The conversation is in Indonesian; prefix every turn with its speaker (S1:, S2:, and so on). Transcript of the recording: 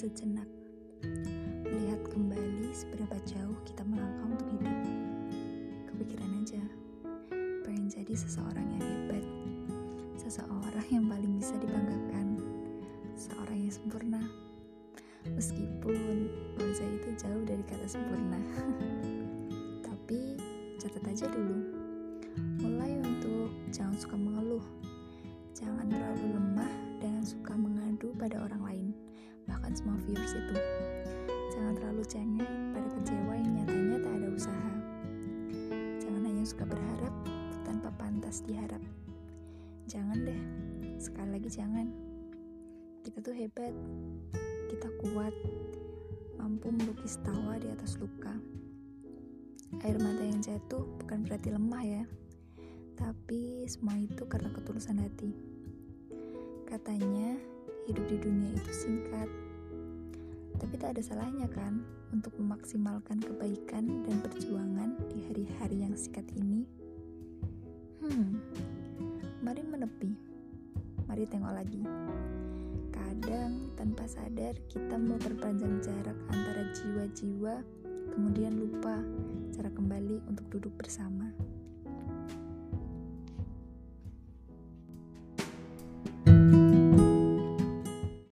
S1: sejenak, melihat kembali seberapa jauh kita melangkah untuk hidup. Kepikiran aja, pengen jadi seseorang yang hebat, seseorang yang paling bisa dibanggakan, seorang yang sempurna. Meskipun bangsa itu jauh dari kata sempurna, tapi catat aja dulu. Mulai untuk jangan suka mengeluh, jangan terlalu lemah dan suka mengadu pada orang lain semua viewers itu. Jangan terlalu cengeng pada kecewa yang nyatanya tak ada usaha. Jangan hanya suka berharap tanpa pantas diharap. Jangan deh, sekali lagi jangan. Kita tuh hebat, kita kuat, mampu melukis tawa di atas luka. Air mata yang jatuh bukan berarti lemah ya, tapi semua itu karena ketulusan hati. Katanya, hidup di dunia itu singkat, tak ada salahnya kan untuk memaksimalkan kebaikan dan perjuangan di hari-hari yang singkat ini. Hmm, mari menepi, mari tengok lagi. Kadang tanpa sadar kita memperpanjang jarak antara jiwa-jiwa, kemudian lupa cara kembali untuk duduk bersama.